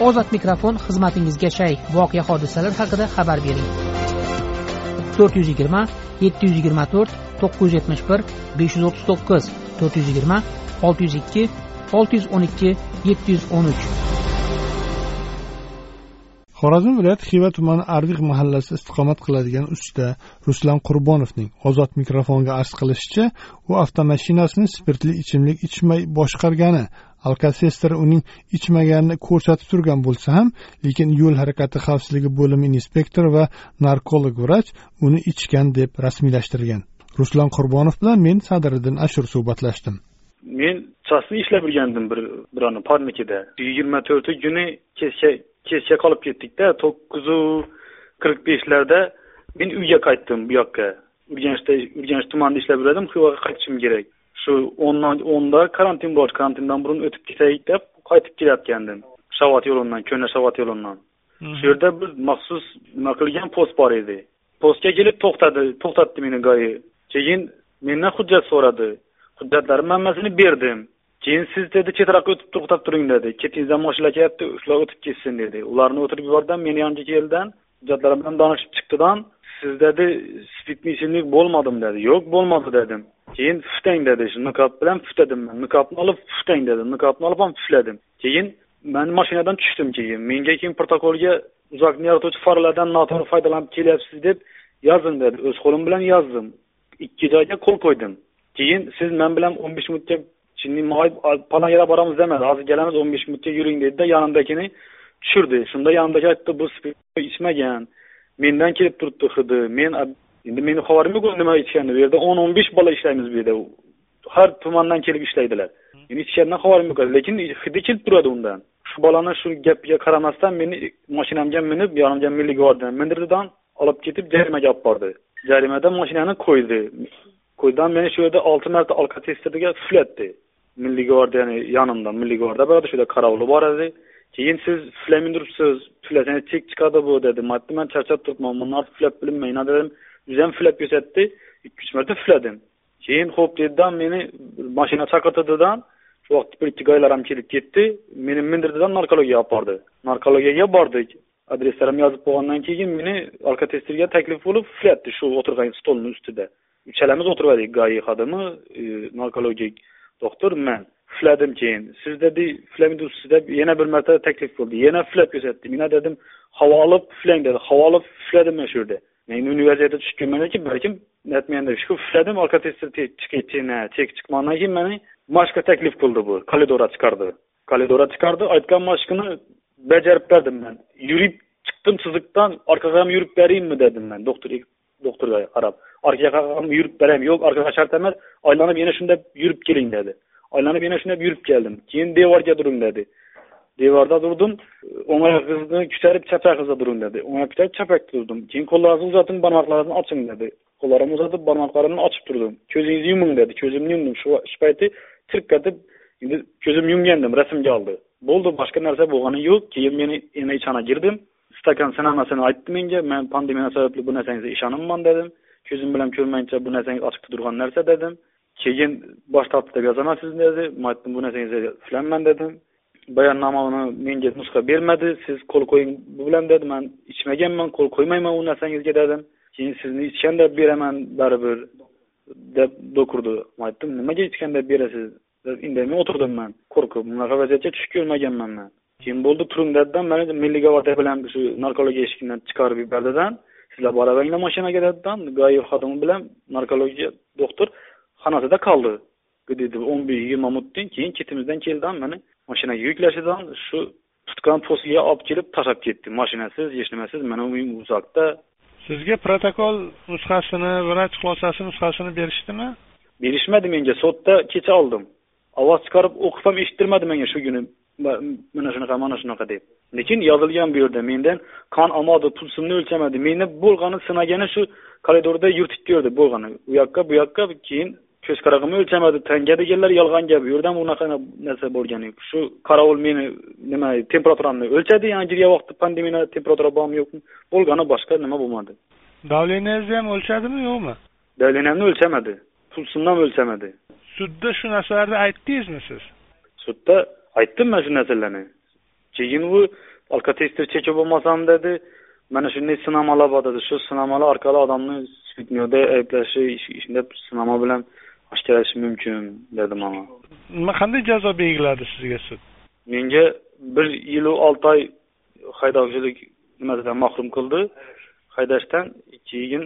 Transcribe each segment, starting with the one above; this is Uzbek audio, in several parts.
ozod mikrofon xizmatingizga shay. Voqea hodisalar haqida xabar bering. To'rt yuz yigirma yetti yuz yigirma to'rt to'qqiz yuz yetmish bir besh yuz o'ttiz to'qqiz to'rt yuz yigirma olti yuz ikki olti yuz o'n ikki yetti yuz o'n uch. Xorazm viloyati xiva tumani ardiq mahallasida istiqomat qiladigan usta ruslan qurbonovning ozod mikrofonga arz qilishicha u avtomashinasini spirtli ichimlik ichmay boshqargani alkasestr uning ichmaganini ko'rsatib turgan bo'lsa ham lekin yo'l harakati xavfsizligi bo'limi inspektori va narkolog vrach uni ichgan deb rasmiylashtirgan. Ruslan qurbonov bilan men sadiriddin ashur suhbatlashdim. Men частный ishlab yurgandim bir birovni parnikida yigirma to'rti kuni kechga kechga qolib ketdikda to'qqizu qirq beshlarda men uyga qaytdim bu yoqqa. Urganchda urganch tumanida ishlab yuradim xivaga qaytishim kerak. Shu o'ndan o'nda karantin bor. Karantindan burun o'tib ketaylik deb qaytib kelayotgandim. Shavot yo'lidan ko'na shavot yo'lidan shu yerda bir maxsus nima qilgan post bor edi. Postga kelib to'xtadi to'xtatdi meni goyi. Keyin mendan hujjat so'radi. Hujjatlarimni hammasini berdim. Keyin siz dedi chetroqqa o'tib to'xtab turing dedi. Ketingizdan mashina kelyapti shular o'tib ketsin dedi. Ularni o'tirib yubordim meni yonimga keldidan hujjatlarim bilan donishib chiqdidan siz dedi spirtli ichimlik bo'lmadim dedi. Yo'q bo'lmadi dedim keyin puflang dedi. Shu niqob bilan pufladim man niqobni olib puflang dedi niqobni olib ham pufladim keyin man mashinadan tushdim keyin. Menga keyin protokolga uzoqni yaratuvchi farlardan noto'g'ri foydalanib kelyapsiz deb yozing dedi. O'z qo'lim bilan yozdim ikki joyga qo'l qo'ydim keyin siz men bilan o'n besh minutga palon yerga boramiz demadi hozir kelamiz o'n besh minutga yuring dedida yonimdagini tushirdi shunda yonimdagi aytdi bu ichmagan mendan kelib turibdi hidi men endi meni xabarim yo'q nima ichganini bu yerda o'n o'n besh bola ishlaymiz bu yerda har tumandan kelib ishlaydilar meni ichganidan xabarim yo'q lekin hidi kelib turadi undan shu bolani shu gapiga qaramasdan meni mashinamga minib yonimga milliy gvardiyan mindirdidan olib ketib jarimaga olib bordi jarimada mashinani qo'ydi qo'ydidan meni shu yerda olti marta alkotesterga puflatdi milliy gvardiyani yonimda milliy gvardiya bor edi shu yerda qarovuli bor edi keyin siz puflamay turibsiz puflasangiz chek chiqadi bu dedi. Man aytdim man charchab turibman bundan ortiq puflab bilmayman dedim o'zi ham puflab ko'rsatdi ikki uch marta pufladim keyin xo'p dedidan meni mashina chaqirtirdidan shu vaqtda bir ikki goylar ham kelib ketdi meni mindirdidan narkologiyaga olib bordi. Narkologiyaga bordik. Adreslarimni yozib qo'ygandan keyin meni alkotesterga taklif bo'lib puflatdi shu o'tirgan stolni ustida. Uchalamiz o'tirgandik gai xodimi e, narkologik doktor man pufladim keyin. Siz dedi puflamay deb yana bir marta taklif bo'ldi yana puflab ko'rsatdi men dedim havo olib puflang dedi. Havo olib pufladim man shu yerda. Men uni vaziyatga tushib balkim aytmaganda shu pufladim alkotester chek chiqqandan keyin mani mashqqa taklif qildi bu koridorga chiqardi. Koridorga chiqardi aytgan mashqini bajarib berdim man yurib chiqdim chiziqdan orqaga ham yurib beraymi dedim man doktor doktorga qarab orqaga ham yurib beraym yo'q orqaga shart emas aylanib yana shunday yurib keling dedi. Aylanib yana shunday yurib keldim. Keyin devorga turing dedi. Devorda turdim o'ng oyog'ingizni ko'tarib chap oyog'ingizda turing dedi. O'ng oyoq ko'tarib chap oyoqda turdim keyin qo'llaringizni uzating barmoqlaringizni oching dedi. Qo'llarimni uzatib barmoqlarimni ochib turdim. Ko'zingizni yuming dedi. Ko'zimni yumdim. Shu payti payti tirqatib endi ko'zimni yumgandim rasmga oldi. Bo'ldi boshqa narsa bo'lgani yo'q. Keyin meni yana ichana girdim. Stakan sinamasini aytdi menga. Man pandemiya sababli bu narsangizga ishonmayman dedim. Ko'zim bilan ko'rmayincha bu narsangiz ochiqda turgan narsa dedim. Keyin bosh tortdi deb yozaman sizni dedi. Man aytdim bu narsangizga ushlanman dedim. Bayonnomani menga nusxa bermadi. Siz qo'l qo'ying bu bilan dedi. Man ichmaganman qo'l qo'ymayman u narsangizga dedim. Keyin sizni ichgan deb beraman baribir deb do'kurdi. Man aytdim nimaga ichgan deb berasiz? deb indamay o'tirdim man qo'rqib bunaqa vaziyatga tushib ko'rmaganman man keyin bo'ldi turing dedidan mani milliy gvardiya bilan shu narkologiya eshigidan chiqarib yubordidan sizlar boraveringlar mashinaga dedidan goayi xodimi bilan narkologiya doktor xonasida qoldi. Dedi o'n besh yigirma minutdan keyin ketimizdan keldidan mani mashinaga yuklashidan shu tutgan postiga olib kelib tashlab ketdi. Mashinasiz hech nimasiz mana uyim uzoqda sizga protokol nusxasini vrach xulosasi nusxasini berishdimi? Berishmadi menga. Sotda kecha oldim. Ovoz chiqarib o'qib ham eshittirmadi menga shu kuni mana shunaqa mana shunaqa deb. Lekin yozilgan bu yerda mendan qon olmadi pulsimni o'lchamadi meni bo'lg'ani sinagani shu koridorda yuritib ko'rdi. Bo'lg'ani u yoqqa bu yoqqa keyin ko'z qarag'imni o'lchamadi tanga deganlar yolg'on gap. U yerda ham unaqa narsa bo'lgan yo'q. Shu qorovul meni nima temperaturamni o'lchadi yangi vaqtda pandemiya temperatura bormi yo'qmi? Bo'lgani boshqa nima bo'lmadi. Давлениyangizni ham o'lchadimi yo'qmi? Давленiyamni o'lchamadi. Pulsimni ham o'lchamadi. Sudda shu narsalarni aytdingizmi siz? Sudda aytdim man shu narsalarni. Keyin u alkotester chekib bo'lmasam dedi mana shunday sinamalar bor dedi. Shu sinamalar orqali odamni svidnyoda ayblashi shunda sinama bilan oshkorlashi mumkin dedi manga nima qanday jazo belgiladi sizga sud? Menga bir yilu olti oy haydovchilik nimasidan mahrum qildi. Haydashdan keyin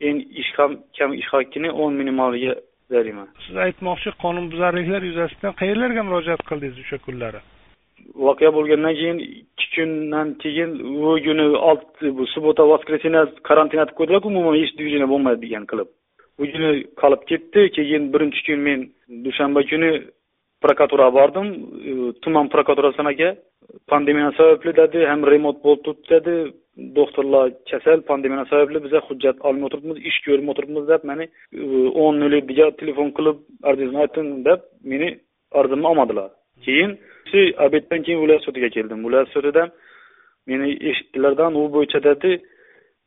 eng ish ham kam ish haqini o'n minimalga jarima siz aytmoqchi qonunbuzarliklar yuzasidan qayerlarga murojaat qildingiz o'sha kunlari? Voqea bo'lgandan keyin ikki kundan keyin u kuni olti bu subbota воскресенье karantin etib qo'ydilarku umuman hech движение bo'lmaydi degan qilib u kuni qolib ketdi. Keyin birinchi kun men dushanba kuni prokuraturaga bordim. E, tuman prokuraturasiniga pandemiya sababli dedi ham remont bo'lib turibdi dedi. Doktorlar kasal pandemiya sababli biza hujjat olmay o'tiribmiz ish ko'rmay o'tiribmiz deb mani e, o'n nol yettiga telefon qilib arzimni aytdim deb meni arzimni olmadilar. Keyin obeddan keyin viloyat sudiga keldim. Viloyat sudida meni eshitdilardan u bo'yicha dedi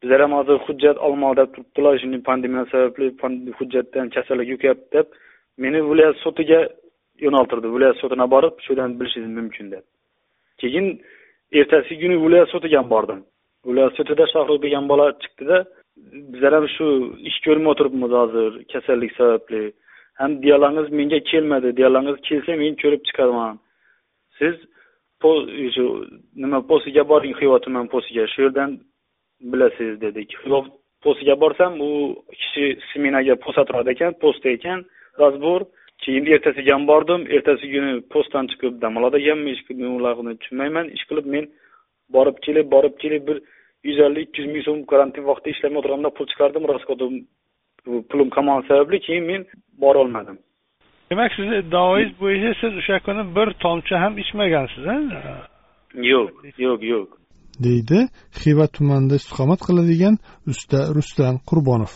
bizlar ham hozir hujjat olmoq deb turibdilar. Shunday pandemiya sababli hujjatdan kasallik yukyapti deb meni viloyat sotiga yo'naltirdi. Viloyat sudina borib shu yerdan bilishingiz mumkin deb. Keyin ertasi kuni viloyat sotiga ham bordim. Viloyat sotida shohrux degan bola chiqdida bizlar ham shu ish ko'rmay o'tiribmiz hozir kasallik sababli. Ham diyalangiz menga kelmadi diyalangiz kelsa men ko'rib chiqaman. Siz shu nima posiga boring xiva tuman posiga shu yerdan bilasiz dedik xiva postiga borsam u kishi smenaga posta turadi ekan posta ekan. Разбор keyin ertasiga ham bordim. Ertasi kuni postdan chiqib dam oladiganmi hech ularni tushunmayman. Ish qilib men borib kelib borib kelib bir yuz ellik ikki yuz ming so'm karantin vaqtida ishlamay o'tirganda pul chiqardim. Расходim pulim qolmagani sababli keyin men borolmadim demak sizni iddaoingiz bo'yicha siz o'sha kuni bir tomchi ham ichmagansiz a yo'q yo'q yo'q deydi xiva tumanida istiqomat qiladigan usta rustam qurbonov.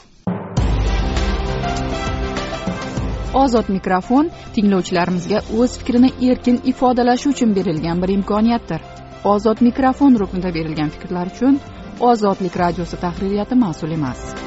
Ozod mikrofon tinglovchilarimizga o'z fikrini erkin ifodalashi uchun berilgan bir imkoniyatdir. Ozod mikrofon ruknida berilgan fikrlar uchun ozodlik radiosi tahririyati mas'ul emas.